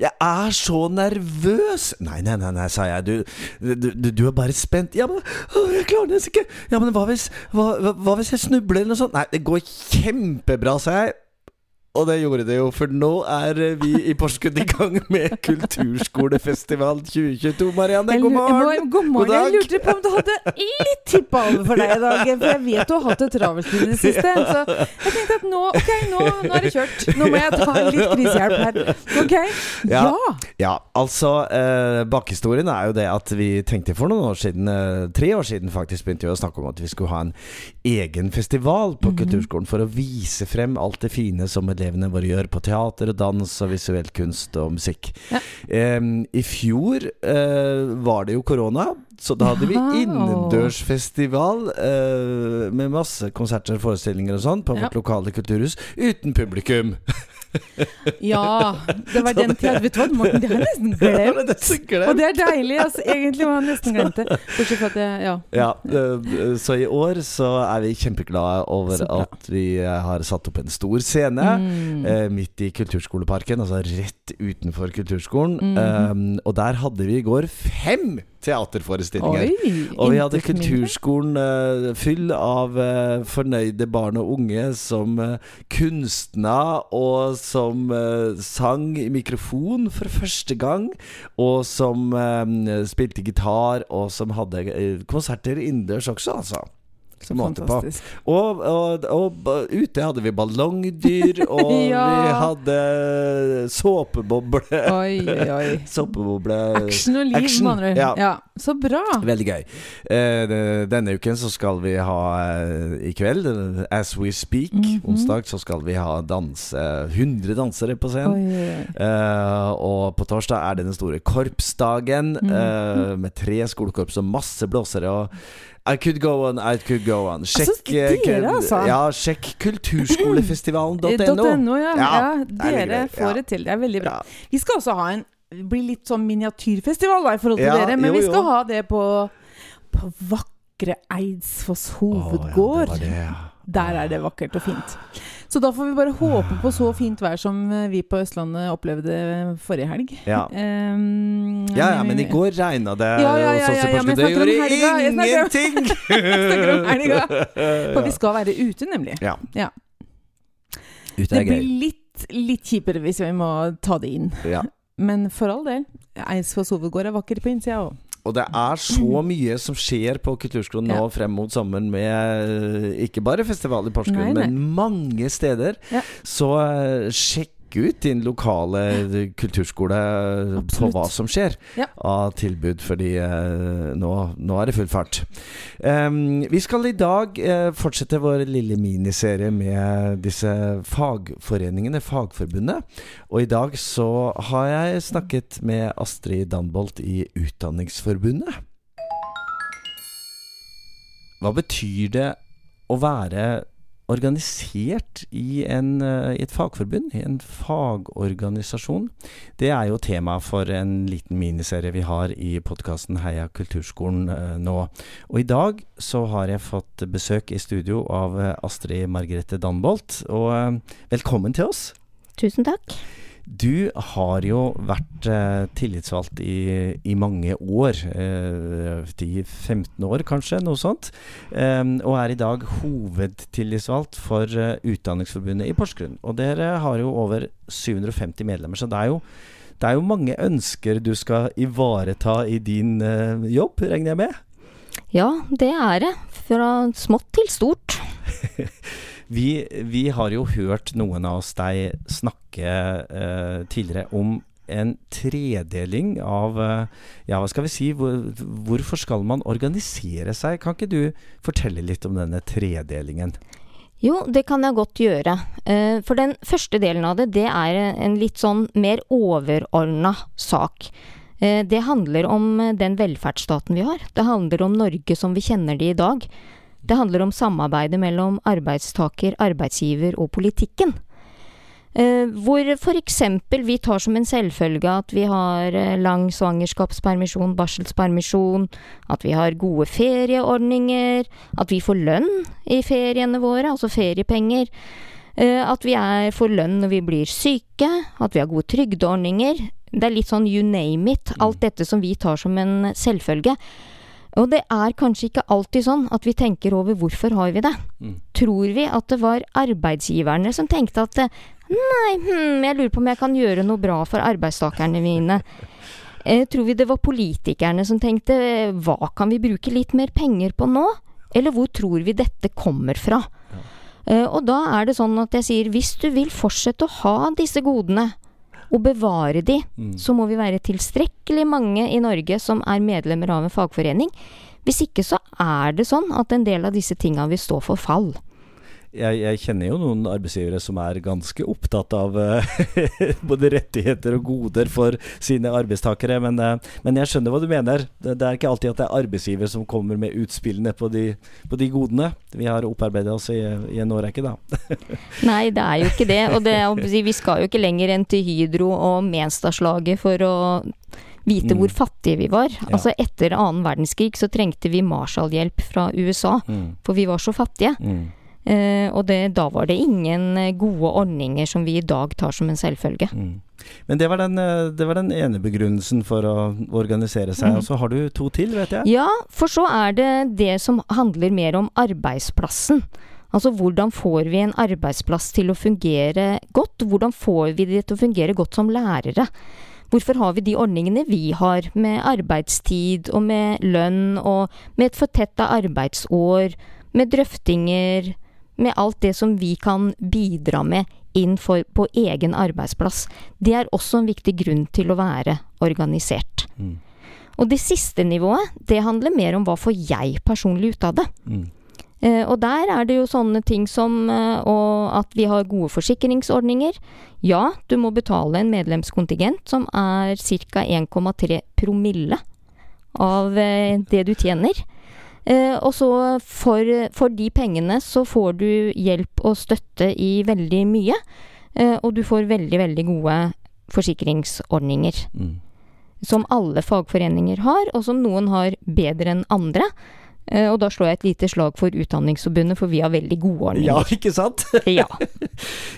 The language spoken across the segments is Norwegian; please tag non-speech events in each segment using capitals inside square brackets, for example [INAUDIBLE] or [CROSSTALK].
Jeg er så nervøs! Nei, nei, nei, nei sa jeg. Du, du, du, er bare spent. Ja, men jeg klarer det ikke. Ja, men hva hvis, hva, hva hvis jeg snubler eller noe sånt? Nei, det går kjempebra, sa jeg. Og det gjorde det jo, for nå er vi i Porsgrunn i gang med Kulturskolefestival 2022. Marianne, god morgen! God morgen. Jeg lurte på om du hadde litt tippa over for deg i dag. For jeg vet du har hatt det travelt i det siste. Så jeg tenkte at nå, ok, nå, nå er det kjørt. Nå må jeg ta litt krisehjelp her. Ok? Ja. Ja. Ja, altså eh, Bakhistorien er jo det at vi tenkte for noen år siden, eh, tre år siden faktisk, begynte vi å snakke om at vi skulle ha en egen festival på Kulturskolen for å vise frem alt det fine som elevene våre gjør på teater og dans og visuell kunst og musikk. Ja. Eh, I fjor eh, var det jo korona, så da hadde vi innendørsfestival eh, med masse konserter og forestillinger og sånn på Ja. vårt lokale kulturhus uten publikum. [LAUGHS] ja. Det var den tida. Vet du hva, Morten, det har jeg nesten [LAUGHS] glemt. Og det er deilig. altså Egentlig var jeg nesten glemt det. Bortsett fra at jeg Ja. Ja, eh, så i år så er vi kjempeglade over at vi eh, har satt opp en stor scene Mm. eh, midt i Kulturskoleparken, altså rett utenfor kulturskolen. Mm. Og der hadde vi i går fem teaterforestillinger. Oi! Og vi hadde kulturskolen uh, full av uh, fornøyde barn og unge som uh, kunstna, og som sang i mikrofon for første gang, og som spilte gitar, og som hadde konserter innendørs også, altså. Så måte på. fantastisk. Og, og, og ute hadde vi ballongdyr, [LAUGHS] og Ja. vi hadde såpeboble. Oi, oi. [LAUGHS] Såpeboble Action og liv, Action, med andre ja. Ja. Så bra. Veldig gøy. Eh, denne uken så skal vi ha eh, I kveld, as we speak, Mhm. onsdag, så skal vi ha danse 100 dansere på scenen. Oi, oi. Eh, og på torsdag er det den store korpsdagen Mhm. eh, med tre skolekorps og masse blåsere. Og I could go on, I could go on. Sjekk, Altså, dere, eh, altså. Ja, sjekk kulturskolefestivalen.no. .no, ja. Ja, ja. er Dere får det til. Det er veldig bra. Vi skal også ha en blir litt sånn miniatyrfestival da, i forhold til dere, men jo, vi skal jo. ha det på, på vakre Eidsfoss hovedgård. Å, det var det, ja. Der er det vakkert og fint. Så da får vi bare håpe på så fint vær som eh, vi på Østlandet opplevde forrige helg. Ja. Um, Ja, ja, men i går regna det Ja, ja, ja, ja, ja. Det gjorde ingenting! [LAUGHS] [LAUGHS] For vi skal være ute, nemlig. Ja. Ja. Ute Det er blir litt, litt kjipere hvis vi må ta det inn. Ja. Men for all del. Eidsfoss hovedgård er vakker på innsida òg. Og det er så mye som skjer på kulturskolen nå Ja. frem mot sommeren med eh, ikke bare festival i Porsgrunn, men mange steder. Ja. Så eh, sjekk ut din lokale kulturskole på hva som skjer Ja. av tilbud, fordi eh, nå, nå er det full fart. Um, vi skal i dag eh, fortsette vår lille miniserie med disse fagforeningene, Fagforbundet. Og i dag så har jeg snakket med Astrid Danbolt i Utdanningsforbundet. Hva betyr det å være organisert i, en, eh, i et fagforbund, i en fagorganisasjon? Det er jo tema for en liten miniserie vi har i podkasten Heia kulturskolen eh, nå. Og i dag så har jeg fått besøk i studio av eh, Astrid Margrethe Danbolt. Og velkommen til oss. Tusen takk. Du har jo vært eh, tillitsvalgt i, i mange år. Eh, 10-15 år, kanskje, noe sånt. Eh, og er i dag hovedtillitsvalgt for eh, Utdanningsforbundet i Porsgrunn. Og dere har jo over 750 medlemmer, så det er jo, det er jo mange ønsker du skal ivareta i din eh, jobb, regner jeg med? Ja, det er det. Fra smått til stort. [LAUGHS] Vi, vi har jo hørt noen av oss deg snakke eh, tidligere om en tredeling av eh, Ja, hva skal vi si? Hvor, hvorfor skal man organisere seg? Kan ikke du fortelle litt om denne tredelingen? Jo, det kan jeg godt gjøre. Eh, For den første delen av det, det er en litt sånn mer overordna sak. Eh, Det handler om den velferdsstaten vi har. Det handler om Norge som vi kjenner det i dag. Det handler om samarbeidet mellom arbeidstaker, arbeidsgiver og politikken. Uh, hvor f.eks. vi tar som en selvfølge at vi har eh, lang svangerskapspermisjon, barselspermisjon, at vi har gode ferieordninger, at vi får lønn i feriene våre, altså feriepenger. Uh, at vi er, får lønn når vi blir syke, at vi har gode trygdeordninger. Det er litt sånn you name it. Alt dette som vi tar som en selvfølge. Og det er kanskje ikke alltid sånn at vi tenker over hvorfor har vi det. Mm. Tror vi at det var arbeidsgiverne som tenkte at nei, hm, jeg lurer på om jeg kan gjøre noe bra for arbeidstakerne mine. [LAUGHS] Eh, tror vi det var politikerne som tenkte hva kan vi bruke litt mer penger på nå? Eller hvor tror vi dette kommer fra? Eh, og da er det sånn at jeg sier hvis du vil fortsette å ha disse godene, og bevare de, Mm. så må vi være tilstrekkelig mange i Norge som er medlemmer av en fagforening. Hvis ikke så er det sånn at en del av disse tinga vil stå for fall. Jeg, jeg kjenner jo noen arbeidsgivere som er ganske opptatt av uh, [LAUGHS] både rettigheter og goder for sine arbeidstakere, men, uh, men jeg skjønner hva du mener. Det, det er ikke alltid at det er arbeidsgiver som kommer med utspillene på de, på de godene. Vi har opparbeidet oss i, i en årrekke, da. [LAUGHS] Nei, det er jo ikke det. Og det, vi skal jo ikke lenger enn til Hydro og Menstadslaget for å vite Mm. hvor fattige vi var. Ja. Altså etter annen verdenskrig så trengte vi Marshall-hjelp fra USA, Mm. for vi var så fattige. Mm. Eh, og det, da var det ingen eh, gode ordninger som vi i dag tar som en selvfølge. Mm. Men det var, den, eh, det var den ene begrunnelsen for å organisere seg. Mm. Og så har du to til, vet jeg. Ja, for så er det det som handler mer om arbeidsplassen. Altså hvordan får vi en arbeidsplass til å fungere godt? Hvordan får vi det til å fungere godt som lærere? Hvorfor har vi de ordningene vi har, med arbeidstid og med lønn og med et fortetta arbeidsår, med drøftinger, med alt det som vi kan bidra med inn for, på egen arbeidsplass? Det er også en viktig grunn til å være organisert. Mm. Og det siste nivået, det handler mer om hva får jeg personlig ut av det. Mm. Eh, og der er det jo sånne ting som eh, at vi har gode forsikringsordninger. Ja, du må betale en medlemskontingent som er ca. 1,3 promille av eh, det du tjener. Eh, og så for, for de pengene så får du hjelp og støtte i veldig mye. Eh, og du får veldig, veldig gode forsikringsordninger Mm. som alle fagforeninger har, og som noen har bedre enn andre. Eh, Og da slår jeg et lite slag for Utdanningsforbundet, for vi har veldig gode Ja, [LAUGHS] ikke sant? [LAUGHS] Ja.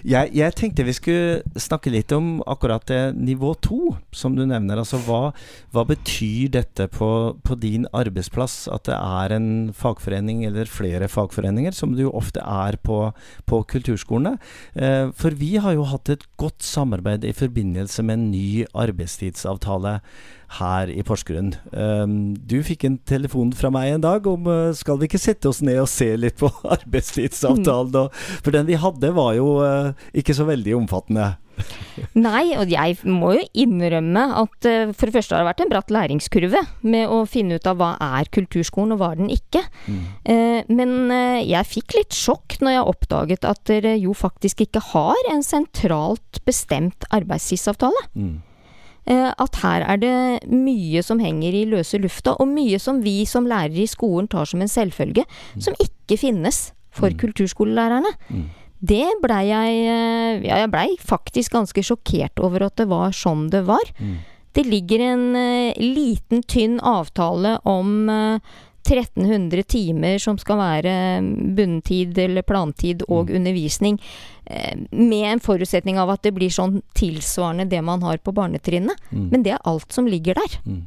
Jeg, jeg tenkte vi skulle snakke litt om akkurat det nivå to, som du nevner. Altså hva, hva betyr dette på, på din arbeidsplass? At det er en fagforening eller flere fagforeninger, som det jo ofte er på, på kulturskolene. Eh, for vi har jo hatt et godt samarbeid i forbindelse med en ny arbeidstidsavtale her i Porsgrunn. Um, du fikk en telefon fra meg en dag om uh, skal vi ikke sette oss ned og se litt på [LAUGHS] arbeidstidsavtalen. Mm. for den vi hadde var jo uh, ikke så veldig omfattende. Nei, og jeg må jo innrømme at eh, for det første har det vært en bratt læringskurve med å finne ut av hva er kulturskolen og hva er den ikke. Mm. Eh, men eh, jeg fikk litt sjokk når jeg oppdaget at dere jo faktisk ikke har en sentralt bestemt arbeidstidsavtale. Mm. Eh, at her er det mye som henger i løse lufta, og mye som vi som lærere i skolen tar som en selvfølge, som ikke finnes for Mm. kulturskolelærerne. Mm. Det blei jeg eh, Ja, jeg blei faktisk ganske sjokkert over at det var sånn det var. Mm. Det ligger en eh, liten, tynn avtale om 1300 timer som skal være bunntid eller plantid og Mm. undervisning, eh, med en forutsetning av at det blir sånn tilsvarende det man har på barnetrinnet. Mm. Men det er alt som ligger der. Mm.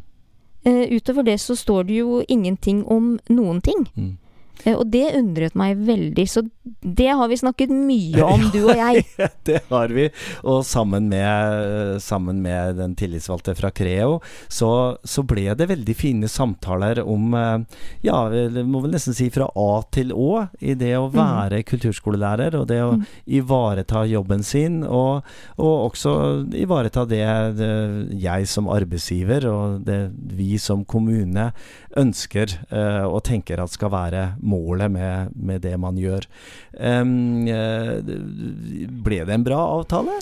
Eh, utover det så står det jo ingenting om noen ting. Mm. Eh, og det undret meg veldig, så det har vi snakket mye om, [LAUGHS] du og jeg. [LAUGHS] det har vi. Og sammen med, sammen med den tillitsvalgte fra Creo, så, så ble det veldig fine samtaler om eh, Ja, vi må vel nesten si fra A til Å i det å være kulturskolelærer, og det å Mm. ivareta jobben sin, og, og også ivareta det, det jeg som arbeidsgiver og det vi som kommune ønsker eh, og tenker at skal være målet med, med det man gjør. Eh, ble det en bra avtale?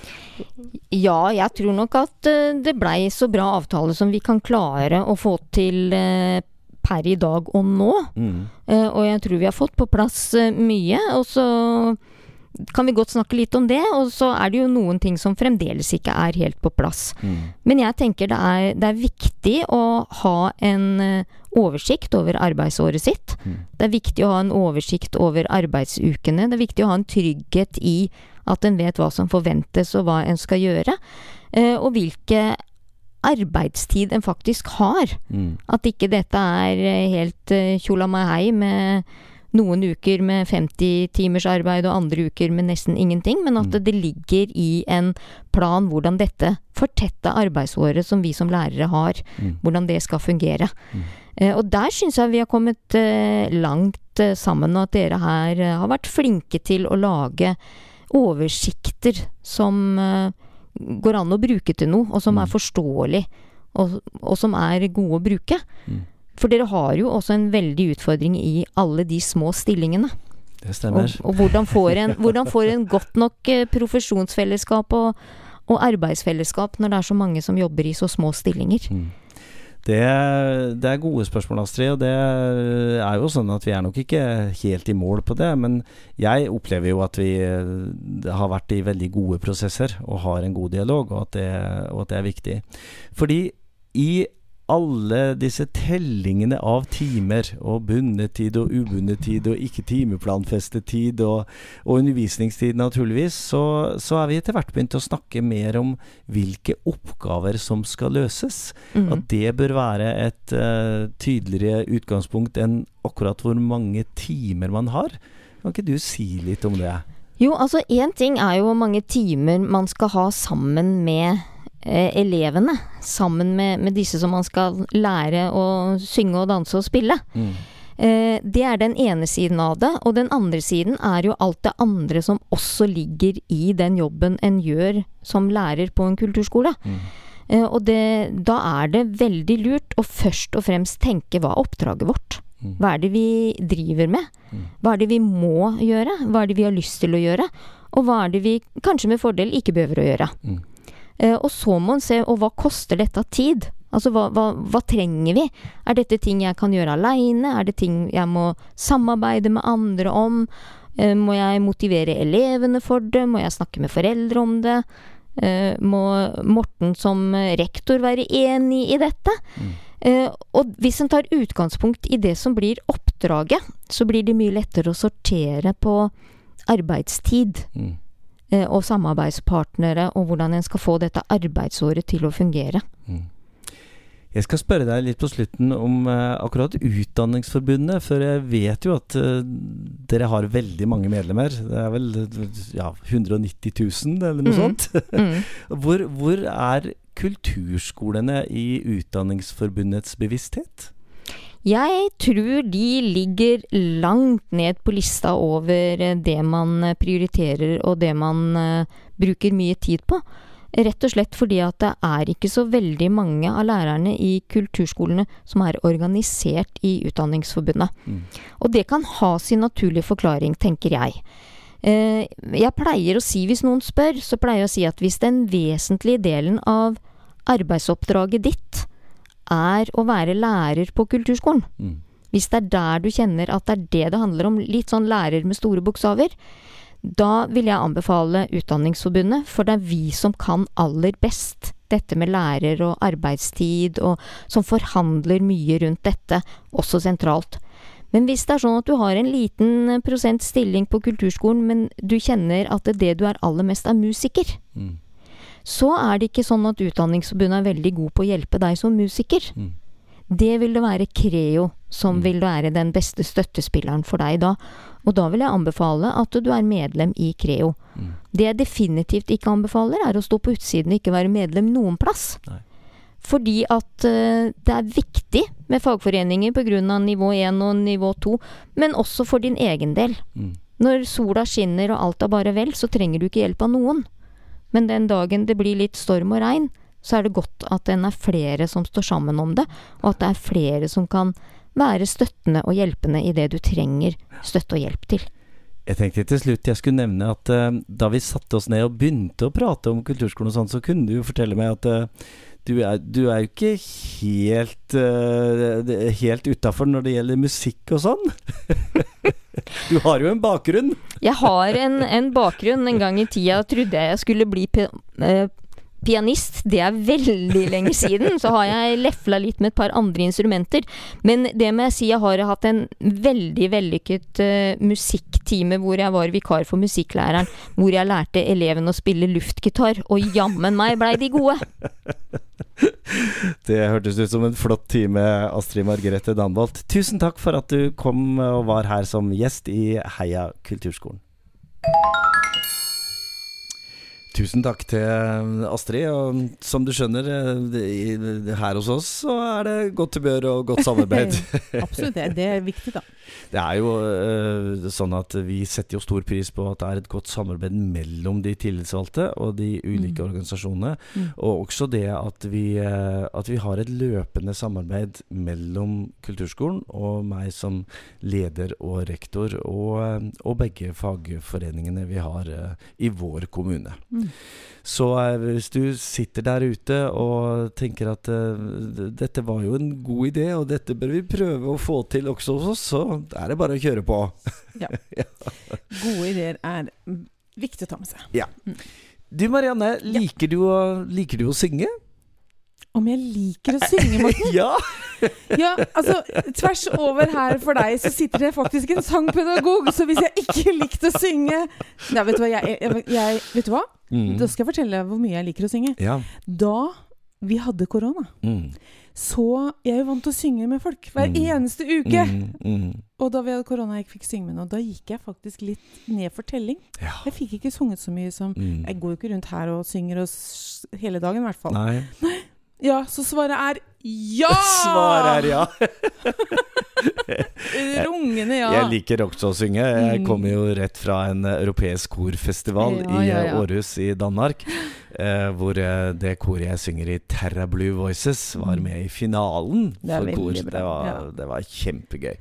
Ja, jeg tror nok at eh, det blei så bra avtale som vi kan klare å få til eh, per i dag og nå. Mm. Og jeg tror vi har fått på plass mye. Og så kan vi godt snakke litt om det. Og så er det jo noen ting som fremdeles ikke er helt på plass. Mm. Men jeg tenker det er, det er viktig å ha en eh, oversikt over arbeidsåret sitt. Mm. Det er viktig å ha en oversikt over arbeidsukene. Det er viktig å ha en trygghet i at en vet hva som forventes og hva en skal gjøre. Eh, og hvilke arbeidstid en faktisk har. Mm. At ikke dette er eh, helt tjolamahei med noen uker med 50 timers arbeid og andre uker med nesten ingenting, men at Mm. det ligger i en plan hvordan dette fortetta arbeidsåret som vi som lærere har, Mm. hvordan det skal fungere. Mm. Eh, og der syns jeg vi har kommet eh, langt eh, sammen, og at dere her har vært flinke til å lage oversikter som går an å bruke til noe, og som er forståelig, og, og som er gode å bruke. Mm. For dere har jo også en veldig utfordring i alle de små stillingene. Det stemmer. og hvordan, får en, hvordan får en godt nok eh, profesjonsfellesskap og, og arbeidsfellesskap når det er så mange som jobber i så små stillinger? Mm. Det, det er gode spørsmål, Astrid. Og det er jo sånn at vi er nok ikke helt i mål på det. Men jeg opplever jo at vi har vært i veldig gode prosesser og har en god dialog, og at det, og at det er viktig. Fordi i alle disse tellingene av timer, og bundet tid og ubundet tid, og ikke timeplanfestet tid, og, og undervisningstid naturligvis, så, så er vi etter hvert begynt å snakke mer om hvilke oppgaver som skal løses. Mm. At det bør være et uh, tydeligere utgangspunkt enn akkurat hvor mange timer man har. Kan ikke du si litt om det? Jo, altså én ting er jo hvor mange timer man skal ha sammen med elevene. Sammen med, med disse som man skal lære å synge og danse og spille. Mm. Eh, det er den ene siden av det. Og den andre siden er jo alt det andre som også ligger i den jobben en gjør som lærer på en kulturskole. Mm. Eh, og det, da er det veldig lurt å først og fremst tenke hva er oppdraget vårt? Mm. Hva er det vi driver med? Mm. Hva er det vi må gjøre? Hva er det vi har lyst til å gjøre? Og hva er det vi kanskje med fordel ikke behøver å gjøre? Mm. Eh, og så må en se og hva koster dette av tid? Altså hva, hva, hva trenger vi? Er dette ting jeg kan gjøre aleine? Er det ting jeg må samarbeide med andre om? Eh, må jeg motivere elevene for det? Må jeg snakke med foreldre om det? Eh, må Morten som rektor være enig i dette? Mm. Og hvis en tar utgangspunkt i det som blir oppdraget, så blir det mye lettere å sortere på arbeidstid Mm. Eh, og samarbeidspartnere, og hvordan en skal få dette arbeidsåret til å fungere. Mm. Jeg skal spørre deg litt på slutten om eh, akkurat Utdanningsforbundet, for jeg vet jo at eh, dere har veldig mange medlemmer. Det er vel ja, 190 000 eller noe Mm. sånt. Mm. [LAUGHS] Hvor, hvor er kulturskolene i Utdanningsforbundets bevissthet? Jeg tror de ligger langt ned på lista over eh, det man eh, prioriterer og det man eh, bruker mye tid på. Rett og slett fordi at det er ikke så veldig mange av lærerne i kulturskolene som er organisert i Utdanningsforbundet. Mm. Og det kan ha sin naturlige forklaring, tenker jeg. Jeg pleier å si, hvis noen spør, så pleier jeg å si at hvis den vesentlige delen av arbeidsoppdraget ditt er å være lærer på kulturskolen, Mm. hvis det er der du kjenner at det er det det handler om, litt sånn lærer med store bokstaver, da vil jeg anbefale Utdanningsforbundet, for det er vi som kan aller best dette med lærer og arbeidstid, og som forhandler mye rundt dette, også sentralt. Men hvis det er sånn at du har en liten prosent stilling på kulturskolen, men du kjenner at det, det du er aller mest er musiker, Mm. Så er det ikke sånn at Utdanningsforbundet er veldig god på å hjelpe deg som musiker. Mm. Det vil det være Creo som Mm. vil være den beste støttespilleren for deg da. Og da vil jeg anbefale at du er medlem i Creo. Mm. Det jeg definitivt ikke anbefaler, er å stå på utsiden og ikke være medlem noen plass. Nei. Fordi at uh, det er viktig med fagforeninger pga. nivå 1 og nivå 2, men også for din egen del. Mm. Når sola skinner og alt er bare vel, så trenger du ikke hjelp av noen. Men den dagen det blir litt storm og regn, så er det godt at den er flere som står sammen om det, og at det er flere som kan være støttende og hjelpende i det du trenger støtte og hjelp til. Jeg tenkte til slutt jeg skulle nevne at uh, da vi satte oss ned og begynte å prate om kulturskolen og sånn, så kunne du jo fortelle meg at eh, du, er, du er jo ikke helt, uh, helt utafor når det gjelder musikk og sånn? [LAUGHS] Du har jo en bakgrunn. Jeg har en, en bakgrunn. En gang i tida trodde jeg jeg skulle bli eh, pianist. Det er veldig lenge siden. Så har jeg lefla litt med et par andre instrumenter. Men det må jeg si, jeg har hatt en veldig vellykket uh, musikktime hvor jeg var vikar for musikklæreren. Hvor jeg lærte elevene å spille luftgitar. Og jammen meg blei de gode! Det hørtes ut som en flott time, Astrid Margrethe Danbolt. Tusen takk for at du kom og var her som gjest i Heia kulturskolen. Tusen takk til Astrid. Og som du skjønner, eh, her hos oss så er det godt humør og godt samarbeid. [LAUGHS] Absolutt, det, er viktig, da. [LAUGHS] Det er jo uh, sånn at vi setter jo stor pris på at det er et godt samarbeid mellom de tillitsvalgte og de ulike mm. organisasjonene. Mm. Og også det at vi, at vi, har et løpende samarbeid mellom kulturskolen og meg som leder og rektor, og, og begge fagforeningene vi har i vår kommune. Mm. Så hvis du sitter der ute og tenker at dette var jo en god idé, og dette bør vi prøve å få til også hos oss, så er det bare å kjøre på. [LAUGHS] ja. Gode ideer er viktig å ta med seg. Ja. Mm. Du Marianne, liker, du å, liker du å synge? Om jeg liker å synge, Morten? [LAUGHS] ja! ja, altså Tvers over her for deg så sitter det faktisk en sangpedagog. Så hvis jeg ikke likte å synge ja, vet, du hva, jeg, jeg, jeg, vet du hva? Mm. Da skal jeg fortelle deg hvor mye jeg liker å synge. Ja. Da vi hadde korona. Mm så Jeg er jo vant til å synge med folk hver mm. eneste uke. Mm, mm. Og da vi hadde korona jeg fikk synge med noen, da gikk jeg faktisk litt ned for telling. Ja. Jeg fikk ikke sunget så mye som mm. Jeg går jo ikke rundt her og synger og hele dagen, i hvert fall. Nei. Ja, så svaret er ja! [LAUGHS] Svaret er ja. [LAUGHS] Rungende ja. Jeg liker også å synge. Jeg mm. kommer jo rett fra en europeisk korfestival ja, i ja, ja. Århus i Danmark. Eh, hvor eh, det koret jeg synger i, Terra Blue Voices, var mm. med i finalen for kor. Det var, det var, kjempegøy.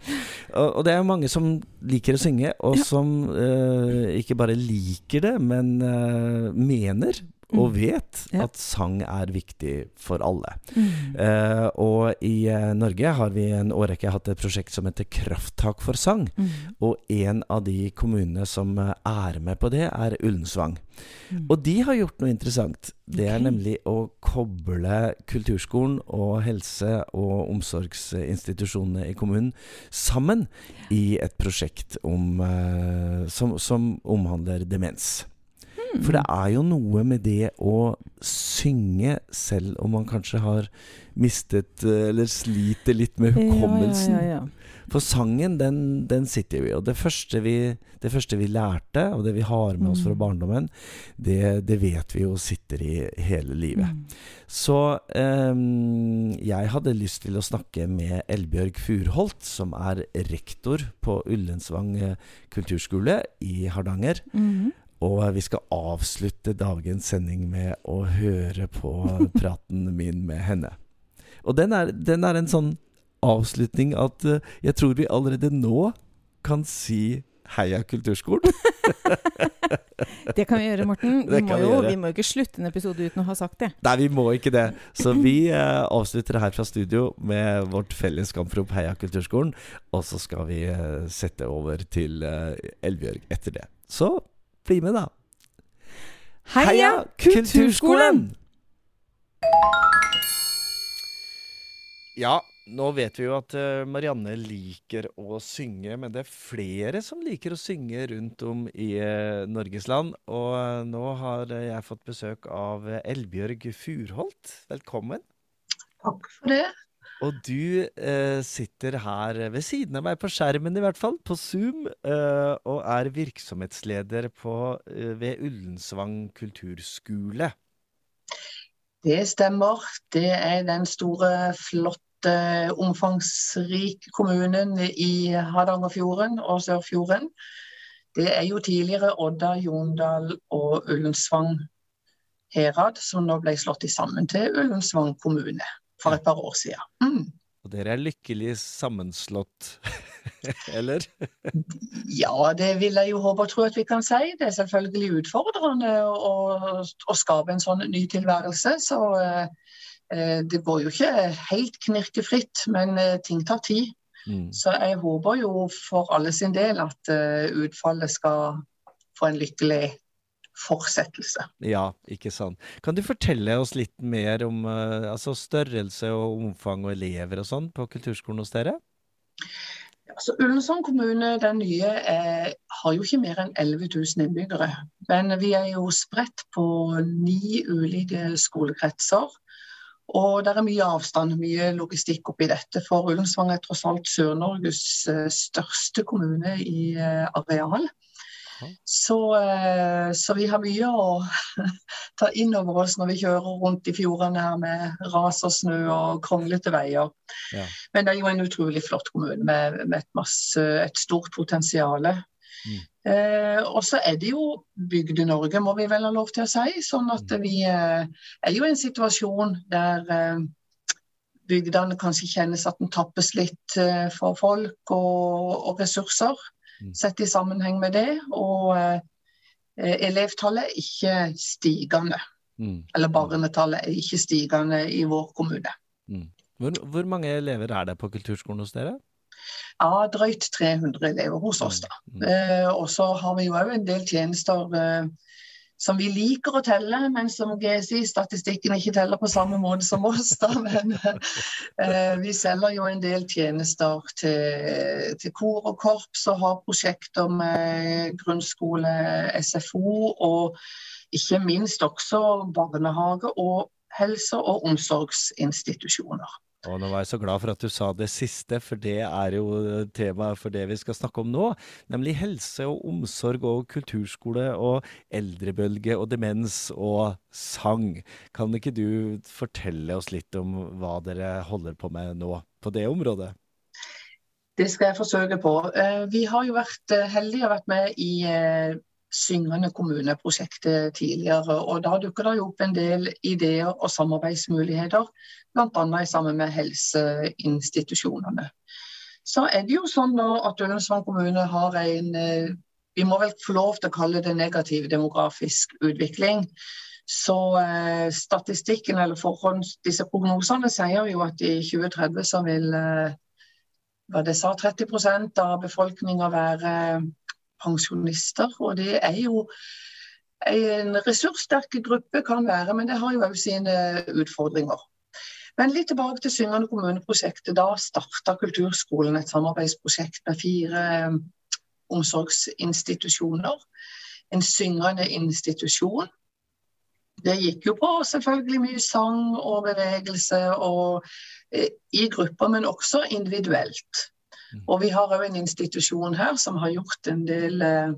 Og, og, det er jo mange som liker å synge, og som eh, ikke bare liker det, men eh, mener og mm. vet at sang er viktig for alle. Uh, og i uh, Norge har vi en årrekke hatt et prosjekt som heter Krafttak for sang. Mm. Og en av de kommunene som uh, er med på det, er Ullensvang. Og de har gjort noe interessant. Det er nemlig å koble kulturskolen og helse- og omsorgsinstitusjonene i kommunen sammen i et prosjekt om, som, som omhandler demens. For det er jo noe med det å synge selv om man kanskje har mistet eh, eller sliter litt med hukommelsen. Ja, ja, ja, For sangen, den, den sitter jo i. Og det første, vi, det første, vi, lærte, og det vi har med oss fra mm. barndommen, det, det vet vi jo sitter i hele livet. Mm. Så um, jeg hadde lyst til å snakke med Elbjørg Furholt, som er rektor på Ullensvang eh, kulturskole i Hardanger. Mm og vi skal avslutte dagens sending med å høre på [LAUGHS] praten min med henne. Og den er, den er en sånn avslutning at uh, jeg tror vi allerede nå kan si Heia Kulturskolen. [LAUGHS] det kan vi gjøre, Morten. Vi må, jo, vi, må jo, ikke slutte en episode uten å ha sagt det. Nei, vi må ikke det. Så [LAUGHS] vi eh, avslutter her fra studio med vårt felles kamprop Heia Kulturskolen. Og så skal vi eh, sette over til Elvjørg etter det. Så bli med, da. Heia, Heia Kulturskolen! Ja, nå vet vi jo at uh, Marianne liker å synge, men det er flere som liker å synge rundt om i uh, Norges land. Og uh, nå har jeg fått besøk av Elbjørg Furholt. Velkommen. Takk for det. Og du eh, sitter her ved siden av meg, på skjermen i hvert fall, på Zoom, eh, og er virksomhetsleder på, eh, ved Ullensvang kulturskole. Det stemmer. Det er den store, flotte, omfangsrike kommunen i Hardangerfjorden og Sørfjorden. Det er jo tidligere Odda, Jondal og Ullensvang herad, som nå ble slått sammen til Ullensvang kommune for et par år siden. Mm. Og dere er lykkelig sammenslått, [LAUGHS] eller? ja, det vil jeg jo håpe og tro at vi kan si. Det er selvfølgelig utfordrende å, å skape en sånn ny tilværelse. Så eh, eh det går jo ikke helt knirkefritt, men eh, ting tar tid. Mm. Så jeg håper jo for alle sin del at uh, utfallet skal få en lykkelig fortsettelse. Ja, ikke sant. Kan du fortelle oss litt mer om uh, altså størrelse og omfang og elever og sånn på kulturskolen hos dere? Altså, Ullensvang kommune, den nye, er, har jo ikke mer enn 11 000 innbyggere. Men vi er jo spredt på ni ulike skolekretser. Og det er mye avstand, mye logistikk oppi dette. For Ullensvang er tross alt Sør-Norges eh, største kommune i eh, areal. Så, eh, så, vi har mye å [LAUGHS] ta inn over oss når vi kjører rundt i fjordene her med ras og snø og kronglete veier. Ja. Men det er jo en utrolig flott kommune med, med et, masse, et, stort potensial. Mm. Eh, og så er det jo Bygde-Norge, må vi vel ha lov til å si. Sånn at mm. vi eh, er jo i en situasjon der eh, bygdene kanskje kjennes at den tappes litt eh, for folk og, og ressurser. Mm. sett i sammenheng med det. Og eh, elevtallet er ikke stigende. Mm. Eller barnetallet er ikke stigende i vår kommune. Mm. Hvor, hvor, mange elever er det på kulturskolen hos dere? Ja, Drøyt 300 elever hos oss. da. Mm. Eh, og så har vi jo òg en del tjenester eh, som vi liker å telle, men som GSI-statistikken ikke teller på samme måte som oss. Da. Men eh, vi selger jo en del tjenester til, til kor og korps og har prosjekter med grunnskole, SFO og ikke minst også barnehage og helse- og omsorgsinstitusjoner. Og nå var jeg så glad for at du sa det siste, for det er jo temaet for det vi skal snakke om nå. Nemlig helse og omsorg og kulturskole og eldrebølge og demens og sang. Kan ikke du fortelle oss litt om hva dere holder på med nå på det området? Det skal jeg forsøke på. Eh, vi har jo vært eh, heldige og vært med i eh, Syngende kommune-prosjektet tidligere. og Da dukker det opp en del ideer og samarbeidsmuligheter, bl.a. sammen med helseinstitusjonene. Så er det jo sånn at Ullensvang kommune har en eh, vi må vel få lov til å kalle det negativ demografisk utvikling. Så eh, statistikken eller forhånd, disse prognosene sier jo at i 2030 så vil eh, hva det sa, 30% av befolkninga være pensjonister. Og det er jo en ressurssterk gruppe kan være, men det har jo òg sine utfordringer. Men litt tilbake til Syngende kommune-prosjektet. Da starta kulturskolen et samarbeidsprosjekt med fire um, omsorgsinstitusjoner. En syngende institusjon. Det gikk jo på selvfølgelig mye sang og bevegelse og, eh, i grupper, men også individuelt. Mm. Og vi har òg en institusjon her som har gjort en del eh,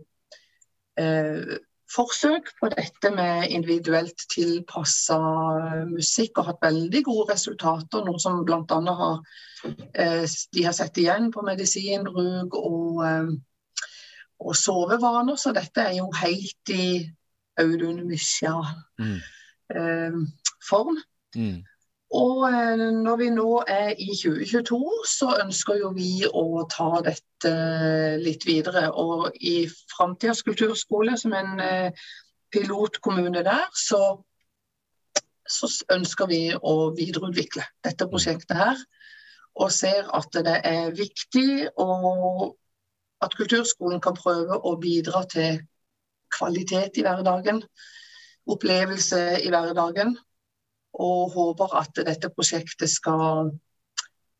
eh, forsøk på dette med individuelt tilpassa musikk, og hatt veldig gode resultater. Noe som bl.a. har eh, de har sett igjen på medisinbruk og, eh, og sovevaner. Så dette er jo helt i Audun Mysja-form. Mm. Eh. Og eh, når vi nå er i 2022, så ønsker jo vi å ta dette litt videre. Og i Framtidas kulturskole, som en eh, pilotkommune der, så, så ønsker vi å videreutvikle dette prosjektet her. Og ser at det er viktig og at kulturskolen kan prøve å bidra til kvalitet i hverdagen. Opplevelse i hverdagen og håper at dette prosjektet skal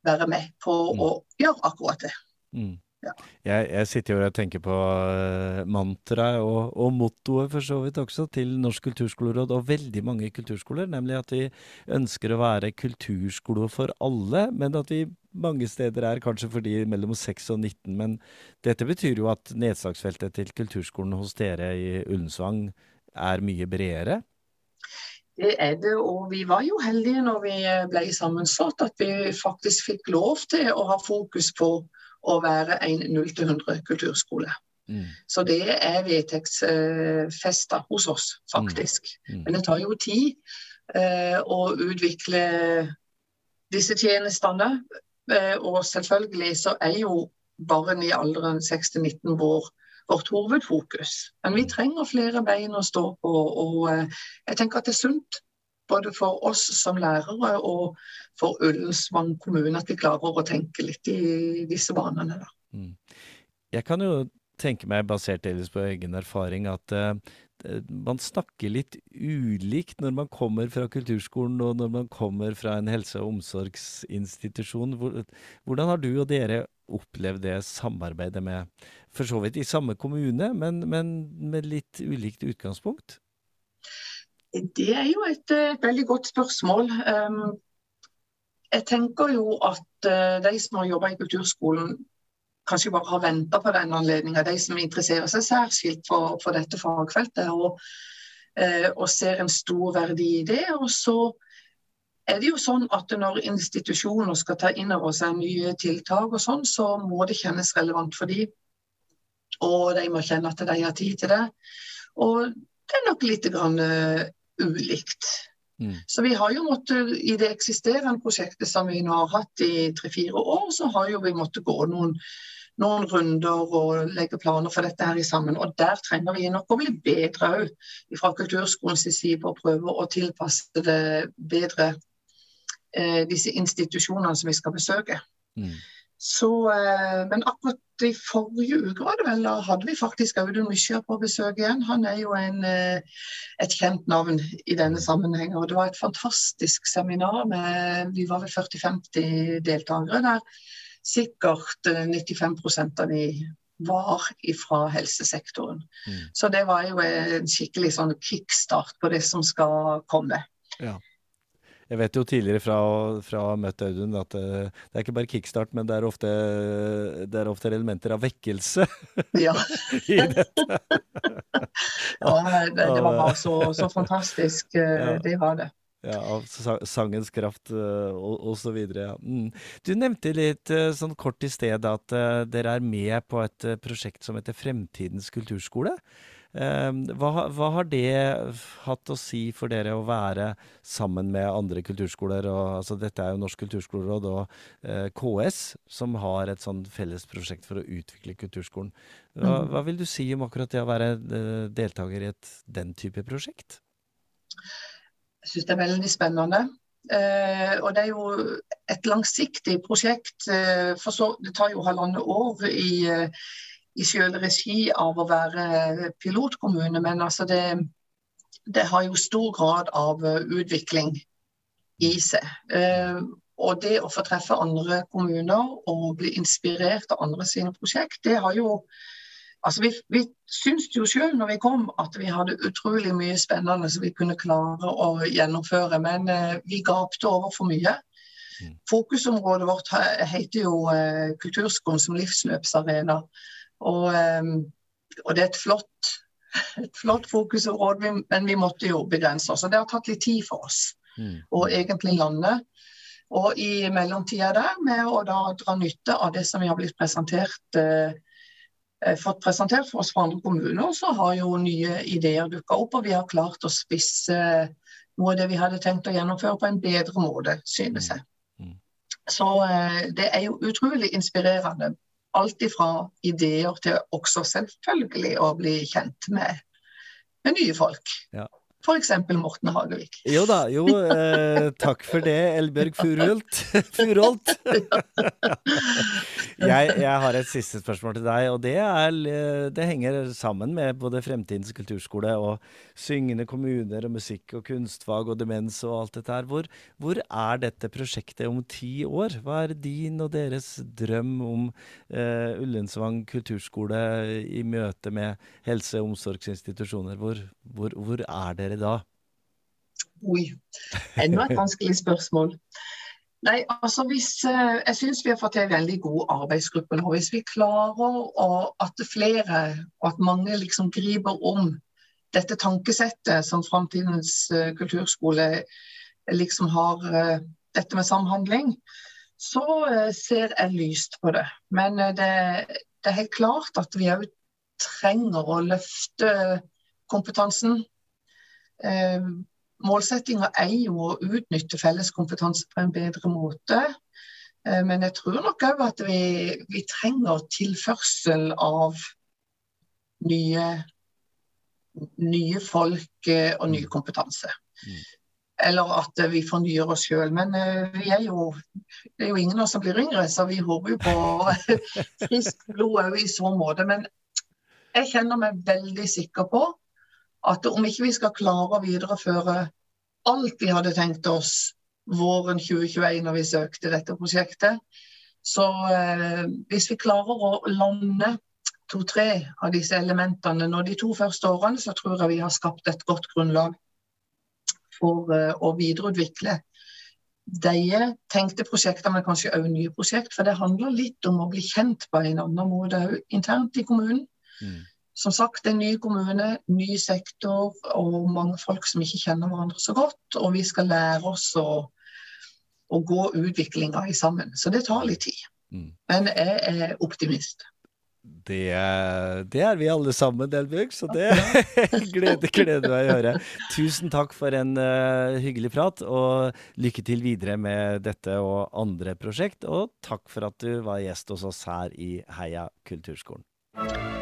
være med på mm. å gjøre akkurat det. Mm. Ja. Jeg, jeg, sitter jo og tenker på uh, mantraet og, og, mottoet for så vidt også til Norsk kulturskoleråd og veldig mange kulturskoler, nemlig at vi ønsker å være kulturskole for alle, men at vi mange steder er kanskje for de mellom 6 og 19. Men dette betyr jo at nedslagsfeltet til kulturskolen hos dere i Ullensvang er mye bredere? Det er det, og vi var jo heldige når vi ble sammenslått at vi faktisk fikk lov til å ha fokus på å være en 0-100 kulturskole. Mm. Så det er vedtektsfesta hos oss, faktisk. Mm. Mm. Men det tar jo tid eh, å utvikle disse tjenestene. Eh, og selvfølgelig så er jo barn i alderen 6-19 år vårt hovedfokus. Men vi trenger flere bein å stå på, og eh, jeg tenker at det er sunt både for oss som lærere og for Ullensvang kommune at vi klarer å tenke litt i disse banene. Mm. Jeg kan jo tenke meg, basert delvis på egen erfaring, at uh, man snakker litt ulikt når man kommer fra kulturskolen og når man kommer fra en helse- og omsorgsinstitusjon. Hvordan har du og dere opplevd det samarbeidet med for så vidt i samme kommune, men, men med litt ulikt utgangspunkt? Det er jo et, et veldig godt spørsmål. Um, jeg tenker jo at uh, de som har jobba i kulturskolen, kanskje bare har venta på den anledninga. De som interesserer seg særskilt for, for dette fagfeltet og, uh, og, ser en stor verdi i det. Og så er det jo sånn at når institusjoner skal ta inn over seg nye tiltak og sånn, så må det kjennes relevant for dem. Og de må kjenne at de har tid til det. Og det er nok litt grann, uh, ulikt. Mm. Så vi har jo måttet, I det eksisterende prosjektet som vi nå har hatt i tre-fire år, så har jo vi måttet gå noen, noen, runder og legge planer for dette her i sammen. Og der trenger vi nok å bli bedre òg fra kulturskolens side på å prøve å tilpasse det bedre eh, disse institusjonene som vi skal besøke. Mm. Så, eh, men akkurat i forrige uke var det vel, da hadde vi faktisk Audun Myskjer på besøk igjen. Han er jo en, eh, et kjent navn i denne sammenhengen. Og det var et fantastisk seminar med vi var vel 40-50 deltakere der. Sikkert 95 eh, av de var fra helsesektoren. Mm. Så det var jo en skikkelig sånn kickstart på det som skal komme. Ja. Jeg vet jo tidligere fra, fra å ha møtt Audun at uh, det er ikke bare kickstart, men det er ofte, det er ofte elementer av vekkelse [LAUGHS] ja. i dette. ja, det, det, var bare så, så fantastisk. Uh, ja. Det var det. Ja, av sangens kraft og osv. Ja. Mm. Du nevnte litt sånn kort i sted at uh, dere er med på et prosjekt som heter Fremtidens kulturskole. Ehm, hva, hva, har det hatt å si for dere å være sammen med andre kulturskoler? Og, altså, dette er jo Norsk kulturskoleråd og eh, KS som har et sånn felles prosjekt for å utvikle kulturskolen. Hva, mm. hva, vil du si om akkurat det å være eh, deltaker i et, den type prosjekt? Jeg syns det er veldig spennende. Eh, og det er jo et langsiktig prosjekt. Eh, for så, det tar jo halvannet år i eh, i selv regi av å være pilotkommune, men altså det, det har jo stor grad av eh, utvikling i seg. Eh, og det å få treffe andre kommuner og bli inspirert av andre sine prosjekt, det har jo Altså vi, vi syns jo selv når vi kom at vi hadde utrolig mye spennende som vi kunne klare å gjennomføre, men eh, vi gapte over for mye. Mm. Fokusområdet vårt heter jo eh, Kulturskolen som livsløpsarena. Og, ehm, og det er et flott, [LAUGHS] et flott fokusområde, men vi måtte jo begrense oss. Og det har tatt litt tid for oss mm. egentlig lande. Og i mellomtida der, med å da dra nytte av det som vi har blitt presentert eh, eh, fått presentert for oss fra andre kommuner, så har jo nye ideer dukka opp. Og vi har klart å spisse noe av det vi hadde tenkt å gjennomføre på en bedre måte, synes jeg. Mm. Mm. Så eh, det er jo utrolig inspirerende. Alt ifra ideer til også selvfølgelig å bli kjent med, med nye folk. Ja. F.eks. Morten Hagevik. Jo da, jo. Eh, takk for det, Elbjørg Furholt. [LAUGHS] Furholt. [LAUGHS] jeg, jeg, har et siste spørsmål til deg, og det, er, det henger sammen med både Fremtidens kulturskole og syngende kommuner og musikk og kunstfag og demens og alt dette her. Hvor, hvor er dette prosjektet om ti år? Hva er din og deres drøm om eh, Ullensvang kulturskole i møte med helse- og omsorgsinstitusjoner? Hvor, hvor, hvor er dere da? Oi. Enda et vanskelig spørsmål. Nei, altså hvis, eh, Jeg syns vi har fått til en veldig god arbeidsgruppe nå. Hvis vi klarer å, at flere og at mange liksom griper om dette tankesettet som Framtidens uh, kulturskole liksom har dette med samhandling, så ser jeg lyst på det. Men det, det, er helt klart at vi òg trenger å løfte kompetansen. Målsettinga er jo å utnytte felles kompetanse på en bedre måte. Men jeg tror nok òg at vi, vi trenger tilførsel av nye nye folk eh, og ny kompetanse. Mm. eller at vi fornyer oss sjøl. Men uh, vi er jo, det er jo ingen av oss som blir yngre, så vi håper jo på [LAUGHS] friskt blod òg i så måte. Men jeg kjenner meg veldig sikker på at om ikke vi skal klare å videreføre alt vi hadde tenkt oss våren 2021 når vi søkte dette prosjektet, så eh, hvis vi klarer å lande to-tre av disse elementene nå de to første årene, så tror jeg vi har skapt et godt grunnlag for eh, å videreutvikle de tenkte prosjekter, men kanskje òg nye prosjekt. For det handler litt om å bli kjent på en annen måte òg internt i kommunen. Mm. Som sagt, en ny kommune, ny sektor og mange folk som ikke kjenner hverandre så godt. Og vi skal lære oss å, å gå utviklinga i sammen. Så det tar litt tid. Mm. Men jeg er optimist. Det, det, er vi alle sammen, Delbjørg, så det [LAUGHS] gleder, gleder meg å høre. Tusen takk for en uh, hyggelig prat, og lykke til videre med dette og andre prosjekt. Og takk for at du var gjest hos oss her i Heia kulturskolen. Kulturskolen!